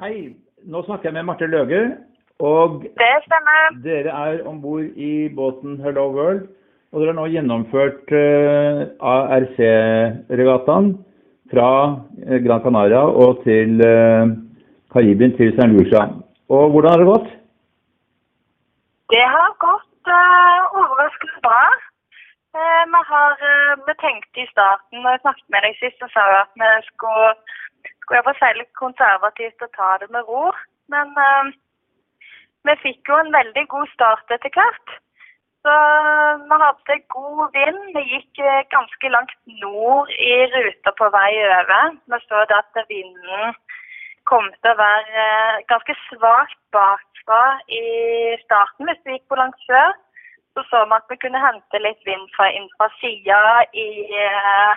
Hei, nå snakker jeg med Marte Løge. Og Det stemmer. dere er om bord i båten Hello World. Og dere har nå gjennomført uh, ARC-regattaen fra eh, Gran Canaria og til uh, Karibien til St. Lucia. Og hvordan har det gått? Det har gått uh, overraskende bra. Eh, vi har eh, vi tenkte i starten, når jeg snakket med deg sist, så sa du at vi skulle, skulle si litt konservativt og ta det med ro. Men uh, vi fikk jo en veldig god start etter hvert. Så vi hadde god vind. Vi gikk eh, ganske langt nord i ruta på vei over. Vi så at vinden kom til å være eh, ganske svakt bakfra i starten hvis vi gikk på langt sør. Så så vi at vi kunne hente litt vind fra inn fra sida i eh,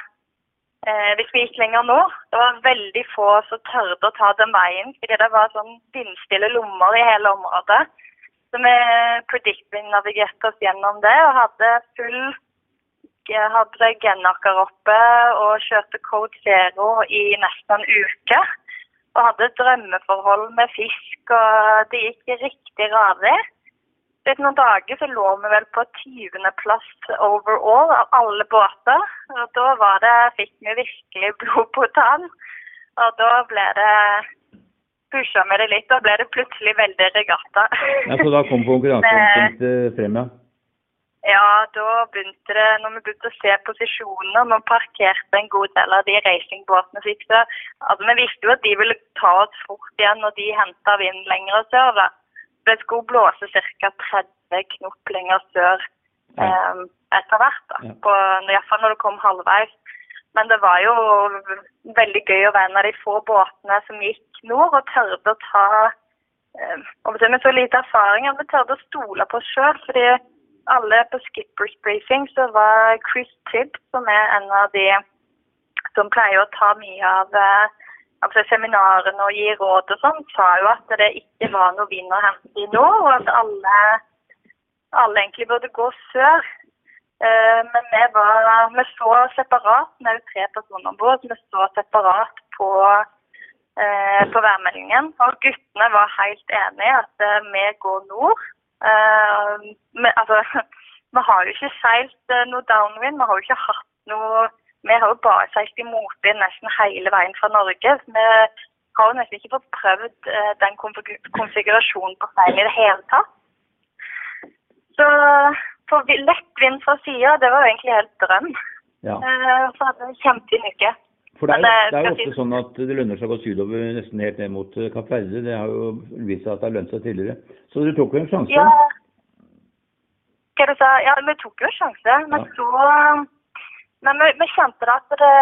eh, hvis vi gikk lenger nord. Det var veldig få som tørde å ta den veien, fordi det var sånn vindstille lommer i hele området. Så vi predict-navigerte oss gjennom det og hadde full hadde gennaker oppe og kjørte Code Zero i nesten en uke. Og hadde drømmeforhold med fisk, og det gikk riktig radig. Etter noen dager så lå vi vel på 20.-plass overall av alle båter. Og da var det, fikk vi virkelig blod på tann. Og da ble det pusha vi det litt, da ble det plutselig veldig regatta. Ja, så da kom konkurranseinstinktet frem, ja? Ja, da begynte det, når vi begynte å se posisjoner, vi parkerte en god del av de racingbåtene gikk sør. Altså, vi visste jo at de ville ta oss fort igjen når de henta vind lenger sør. da. Det skulle blåse ca. 30 knop lenger sør eh, etter hvert. da, på, Iallfall når det kom halvveis. Men det var jo veldig gøy å være en av de få båtene som gikk nord og tørde å ta eh, og Med så lite erfaring at vi tørde å stole på oss sjøl. Fordi alle på Skippers briefing så var Chris Tibb, som er en av de som pleier å ta mye av eh, altså seminarene og gi råd og sånn, sa jo at det ikke var noe vind å hente i nå, og at alle, alle egentlig burde gå sør. Eh, men vi, var, vi så separat, vi er jo tre personer om bord, vi så separat på, eh, på værmeldingen. Og guttene var helt enige at eh, vi går nord. Men, altså, vi har jo ikke seilt noe downwind, vi har jo ikke hatt noe Vi har jo bare seilt i motvind nesten hele veien fra Norge. Vi har jo nesten ikke fått prøvd eh, den konfigurasjonen på seil i det hele tatt. Så for lett vind fra sida, det var jo egentlig helt drøm. ja. Eh, Så hadde vi kjempefin uke. For det er, Men, eh, det er jo ofte sånn at det lønner seg å gå sydover nesten helt ned mot Kapp Verde. Det har jo vist seg at det har lønt seg tidligere. Så du tok jo en sjanse? Ja. Hva du sa Ja, vi tok jo en sjanse, men Ja. så Men vi, kjente at det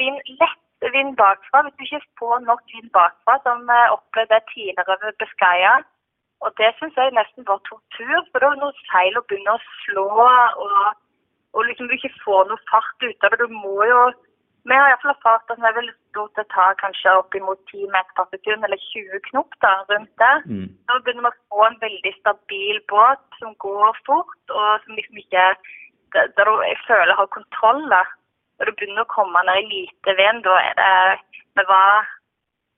vind, lett vind bakfra. Hvis du ikke får nok vind bakfra, som vi opplevde tidligere ved Biscaya. Og det syns jeg nesten var tortur. For da når noe begynner å slå, og, og liksom du ikke får noe fart ut av det Du må jo Vi har iallfall erfart at vi vil stort sett ta kanskje oppimot 10 meter per sekund, eller 20 knop da, rundt det. Mm. Da begynner vi å få en veldig stabil båt som går fort, og som liksom ikke Der der du jeg føler har kontroll. da. Når du begynner å komme ned i lite vind, da er det Vi var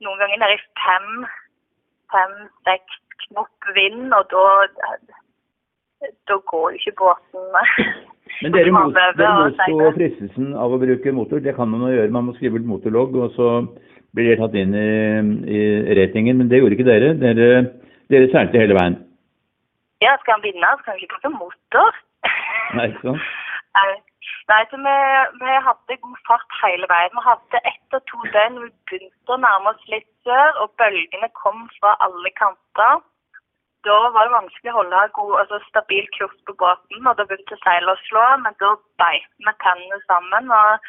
noen ganger nede i fem, fem-seks knop vind, og da Da går jo ikke båten Men dere, mot, dere motsto fristelsen av å bruke motor. Det kan man jo gjøre. Man må skrive ut motorlogg, og så blir det tatt inn i, i ratingen. Men det gjorde ikke dere. Dere, dere seilte hele veien. Ja, skal han vinne, så kan han ikke bruke motor. Nei, ikke sant? Nei, så vi, vi hadde god fart hele veien. Vi hadde ett og to døgn vi begynte å nærme oss litt sør, og bølgene kom fra alle kanter. Da var det vanskelig å holde god, altså stabil kurs på båten, og da begynte seilet å slå, men da beit vi tennene sammen og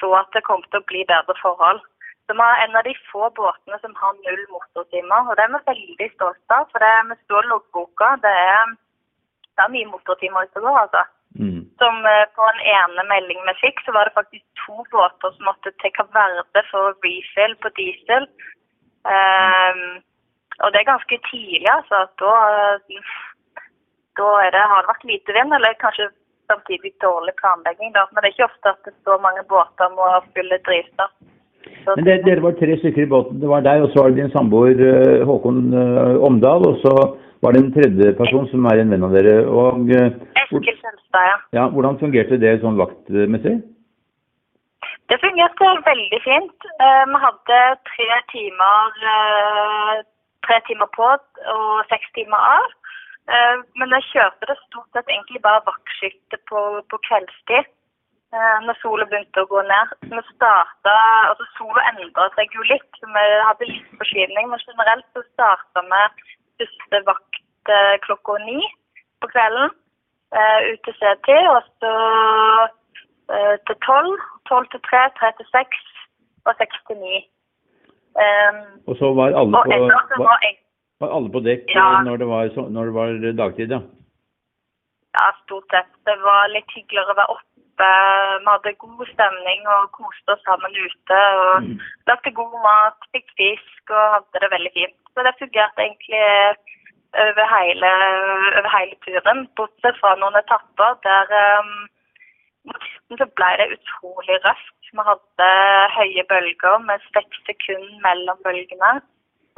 så at det kom til å bli bedre forhold. Så vi er en av de få båtene som har null motortimer, og det er vi veldig stolte av. For det med stål loggboka, det er, det er mye motortimer ute går, altså. Mm. Som eh, på en ene melding vi fikk, så var det faktisk to båter som måtte til Kaverde Verde for refill på diesel. Um, og det er ganske tidlig, altså. Da, eh, da det, har det vært lite vind, eller kanskje samtidig dårlig planlegging. Da. Men det er ikke ofte at det så mange båter må fylle drivstoff. Men det, dere var tre stykker i båten. Det var deg, og så var det din samboer eh, Håkon Omdal, og så var det en tredje person som er en venn av dere. Og eh, Eskil Sønstad, ja. ja, hvordan fungerte det sånn vaktmessig? Det fungerte veldig fint. Eh, vi hadde tre timer, eh, tre timer på og seks timer av. Men jeg kjørte det stort sett egentlig bare vaktskifte på, på kveldstid. når sola begynte å gå ned. Vi starta Altså sola endra seg jo litt, vi hadde litt forskyvning. Men generelt så starta vi første vakt eh, klokka ni på kvelden Ute ut til setid. Og så eh, til tolv, tolv til tre, tre til seks og seks til ni. Um, Og så var alle på, var, var alle på dekk Ja. eh, når, det var, når det var dagtid, ja? Ja, stort sett. Det var litt hyggeligere å være oppe. Vi hadde god stemning og koste oss sammen ute. og Mm. Lagde god mat, fikk fisk og hadde det veldig fint. Så det fungerte egentlig over hele, over hele turen, bortsett fra noen etapper der um, mot slutten så ble det utrolig røft. Vi hadde høye bølger med seks sekunder mellom bølgene.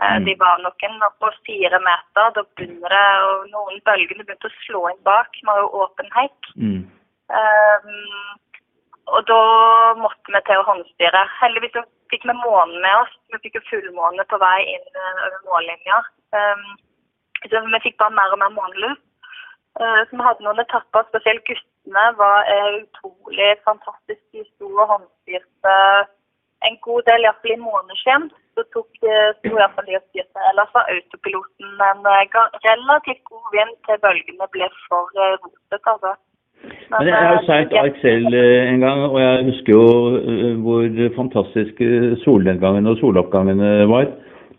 Eh, Mm. De var noen oppå fire meter. Da begynner det, og noen bølgene begynte å slå inn bak. Vi har jo åpen hekk. Mm. Um, og da måtte vi til å håndstyre. Heldigvis fikk vi månen med oss. Vi fikk jo fullmåne på vei inn eh, over mållinja. Um, så vi fikk bare mer og mer månelys. Uh, så vi hadde noen etapper, spesielt guttene var utrolig fantastisk. De sto og håndstyrte en god del, iallfall i måneskjem. Så tok iallfall de og styrte. Ellers var autopiloten en uh, relativt god vind til bølgene ble for uh, rotete, altså. Men jeg har eh, seilt ark eh, en gang, og jeg husker jo eh, hvor fantastisk solnedgangene og soloppgangene var.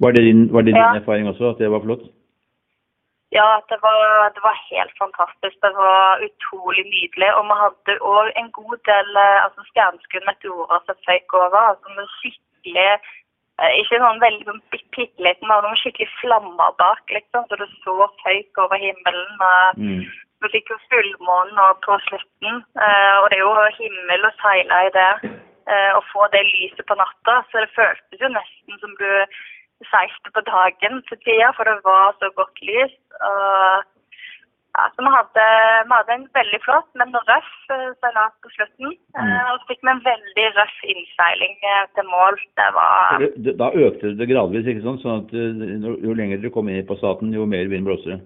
Var det din, var det din Ja. erfaring også, at det var flott? Ja, det var, det var helt fantastisk. Det var utrolig nydelig. Og vi hadde òg en god del eh, altså stjerneskudd meteorer som føyk over. altså skikkelig eh, Ikke sånn veldig bit- bitte liten, men noen skikkelig flammer bak, liksom. Så det så føyk over himmelen. Mm. Vi fikk jo fullmånen på slutten, eh, og det er jo himmel å seile i det. Å få det lyset på natta. Så det føltes jo nesten som du seilte på dagen til tida, for det var så godt lys. Og, ja, så vi hadde, vi hadde en veldig flott, men røff eh, seilas på slutten. Eh, Mm. Og så fikk vi en veldig røff innseiling eh, til mål. Det var Da økte det gradvis, ikke sant? Sånn at eh, jo- lenger dere kom inn på staten, jo mer vind blåste det.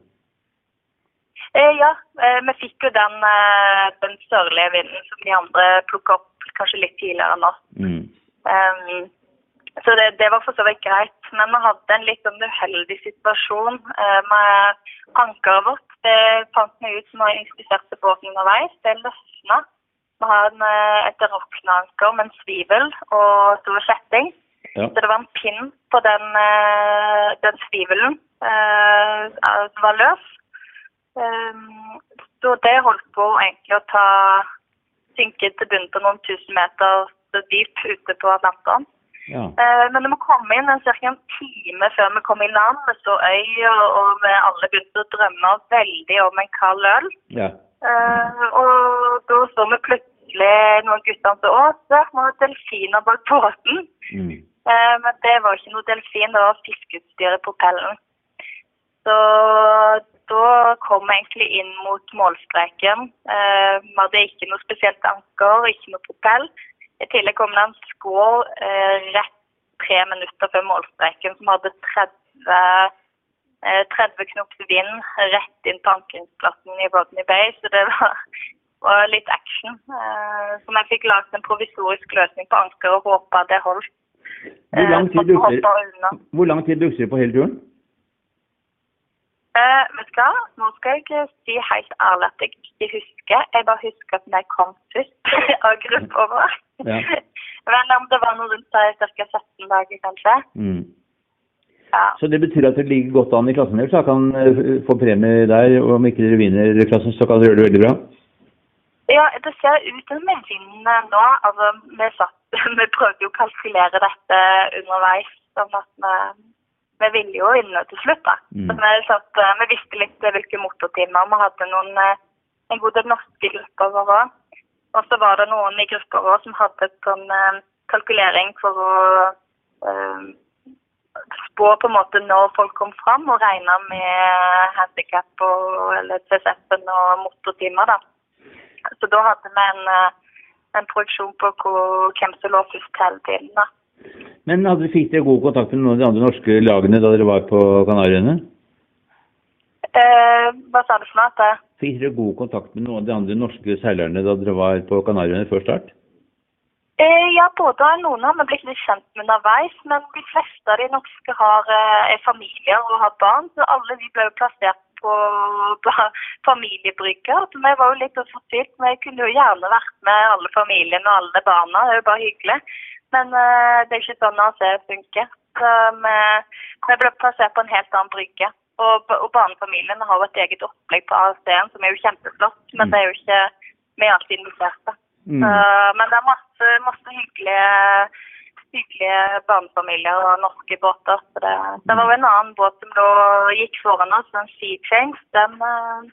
Eh, ja, eh, vi fikk jo den, eh, den sørlige vinden som de andre plukka opp kanskje litt tidligere nå. Mm. Um, så det, det var for så vidt greit. Men vi hadde en litt sånn uheldig situasjon eh, med ankeret vårt. Det fant vi ut når jeg inspiserte båten underveis. Det løsna. Vi har en, eh, et rokneanker med en svivel og stor kjetting. Ja. Så det var en pinn på den, eh, den svivelen eh, som var løs. Um, så det holdt på egentlig å ta synke til bunnen på noen tusen meter dyp ute på Atlanteren. Ja. Eh, men vi kom inn ca. en time før vi kom i land, vi så øya, og vi alle begynte å drømme veldig om en kald øl. ja. Eh, og da så vi plutselig noen gutter som oss. å, se, er det delfiner bak båten. Mm. Eh, men det var ikke noe delfin, det var fiskeutstyr i propellen. Så da kom vi egentlig inn mot målstreken. Vi hadde ikke noe spesielt anker, ikke noe propell. I tillegg kom det en skål eh, rett tre minutter før målstreken som hadde 30, eh, 30 knops vind rett inn på ankringsplassen i Rodney Bay, så det var, var litt action. Eh, så vi fikk lagd en provisorisk løsning på anker og håpa det holdt. Hvor lang Eh, tid hvor lang tid brukte dere på hele turen? Eh, vet du hva, nå skal jeg eh, si helt ærlig at jeg ikke husker. Jeg bare husker at vi kom først av gruppa vår. Ja. Men om det var noe rundt ca. 17 dager, kanskje. Mm. Ja. Så det betyr at dere ligger godt an i klassen deres, så kan eh, få premie der. Og om ikke dere vinner klassen, så kan dere gjøre det veldig bra. ja, det ser ut som vi vinner nå. Altså, vi, satt, vi prøvde jo å kalkulere dette underveis. sånn at vi, vi ville jo vinne til slutt, da. Mm. Så vi, satt, eh, vi visste litt eh, hvilke motortimer. Vi hadde noen, eh, en god del norske grupper våre. Og så var det noen i gruppa vår som hadde et sånn kalkulering for å eh, spå på en måte når folk kom fram, og regne med handikap eller CSF-en og motortimer. da. Så da hadde vi en, en produksjon på hvor, hvem som lå først hele tiden. da. Men hadde, fikk dere god kontakt med noen av de andre norske lagene da dere var på Kanariøyene? Eh, hva sa du for noe? At, eh, Fikk dere god kontakt med noen av de andre norske seilerne da dere var på Kanariøyene før start? Eh, ja, både noen har vi blitt litt kjent med underveis, men de fleste av de norske har eh, er familier og har barn. Så alle de ble jo plassert på, på familiebrygger. Vi var jo litt fortvilt. Vi kunne jo gjerne vært med alle familiene og alle barna, det er jo bare hyggelig. Men uh, det er ikke sånn AC funker. Så vi, vi ble plassert på en helt annen brygge. Og, og barnefamiliene har jo et eget opplegg på AC-en som er jo kjempeflott, men Mm. det er jo ikke vi er alltid inviterte. Mm. Uh, men det er masse, masse hyggelige, hyggelige barnefamilier og norske båter. Så det, det var jo en annen båt som da gikk foran oss, en Sea Change. Den, uh,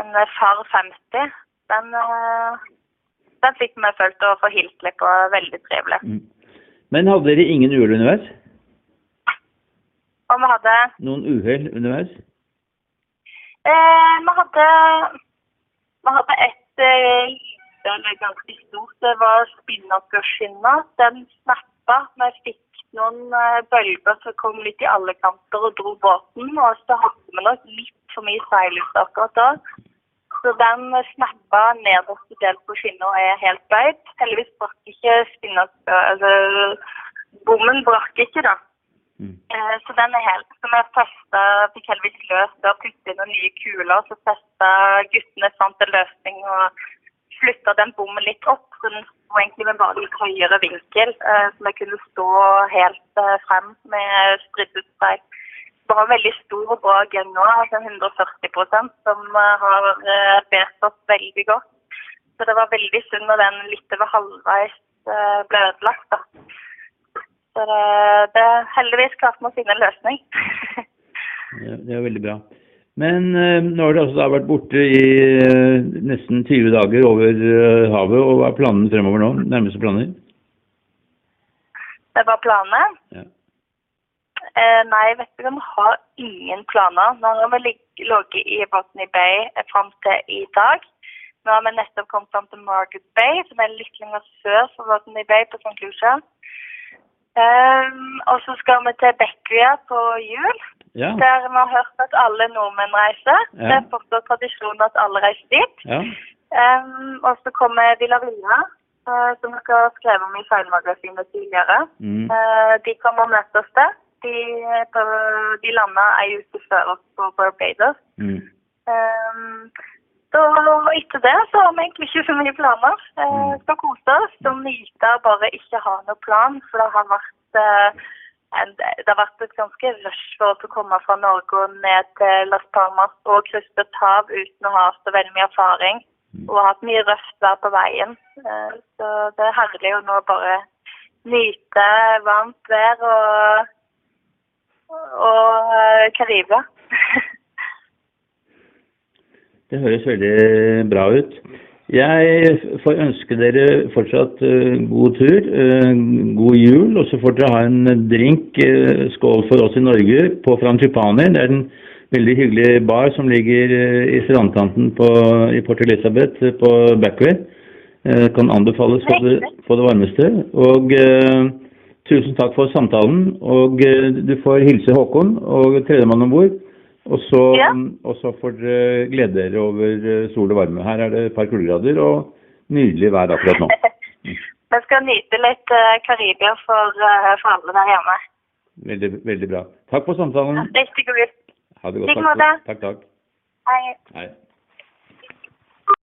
en Far 50. Den, uh, den fikk vi følt å få hilst litt på. Veldig trivelig. Mm. Men hadde dere ingen uhell underveis? Og vi hadde Noen uhell underveis? Eh, vi hadde vi hadde et eh, eller ganske stort, det var spinnakerskinna. Den snappa. Vi fikk noen eh, bølger som kom litt i alle kanter og dro båten. Og så hadde vi nok litt for mye seilust akkurat da. Så den snappa nederste del på skinna er helt bøyd. Heldigvis brakk ikke spinnak... Altså, bommen brakk ikke, da. Mm. Eh, Så den er helt. Så vi festa, fikk heldigvis løst og puttet inn noen nye kuler. Så festa guttene fant en løsning og flytta den bommen litt opp. Så den sto egentlig med bare litt høyere vinkel, eh, så vi kunne stå helt eh, frem med spridd ut har en veldig stor og bra gun nå, altså 140% som eh, har bedt oss veldig godt. Så det var veldig synd når den litt over halvveis eh, ble ødelagt. da. Så det, det heldigvis klarte vi å finne en løsning. Det er veldig bra. Men eh, nå har du altså vært borte i eh, nesten 20 dager over eh, havet. og Hva er planene fremover nå? Nærmeste planer? det var planene. Ja. Eh, nei, vi har ingen planer. Nå har vi lig- ligget i Botany Bay eh, fram til i dag. Nå har vi nettopp kommet fram til Margaret Bay, som er litt lenger sør for Botany Bay på St. Lucia. Um, og så skal vi til Bekkvia på jul, Ja. der vi har hørt at alle nordmenn reiser. Ja. Det er fortsatt tradisjon at alle reiser dit. ja. Um, og så kommer Villa Villa, eh, som dere har skrevet om i feilmagasinet tidligere. Mm. Eh, de kommer og møter oss der. De, de landa ei uke før oss på Barbados. Mm. Um, så etter det så har vi egentlig ikke så mye planer. Uh, Mm. skal kose oss og nyte av bare ikke ha noe plan. For det har vært eh, en, det har vært et ganske rush for oss å komme fra Norge og ned til Las Palmas og krysse et hav uten å ha så veldig mye erfaring. Og Og hatt mye røft vær på veien. Eh, så det er herlig å nå bare nyte varmt vær og, og eh, Karibia. Det høres veldig bra ut. Jeg får ønske dere fortsatt eh, god tur, eh, god jul, og så får dere ha en drink, skål for oss i Norge, på Frangipani. Det er en veldig hyggelig bar som ligger i strandkanten på, i Port Elizabeth på Backway. Kan anbefales på det, på det varmeste. Og tusen takk for samtalen. Og eh, du får hilse Håkon og tredjemann om bord. Og så, Ja. og så får dere glede dere over eh, sol og varme. Her er det et par kuldegrader og nydelig vær akkurat nå. Vi skal nyte litt eh, Karibia for, for alle der hjemme. Veldig, veldig bra. Takk for samtalen. Riktig god jul. Ha det godt. Takk, takk. takk. Hei. Hei.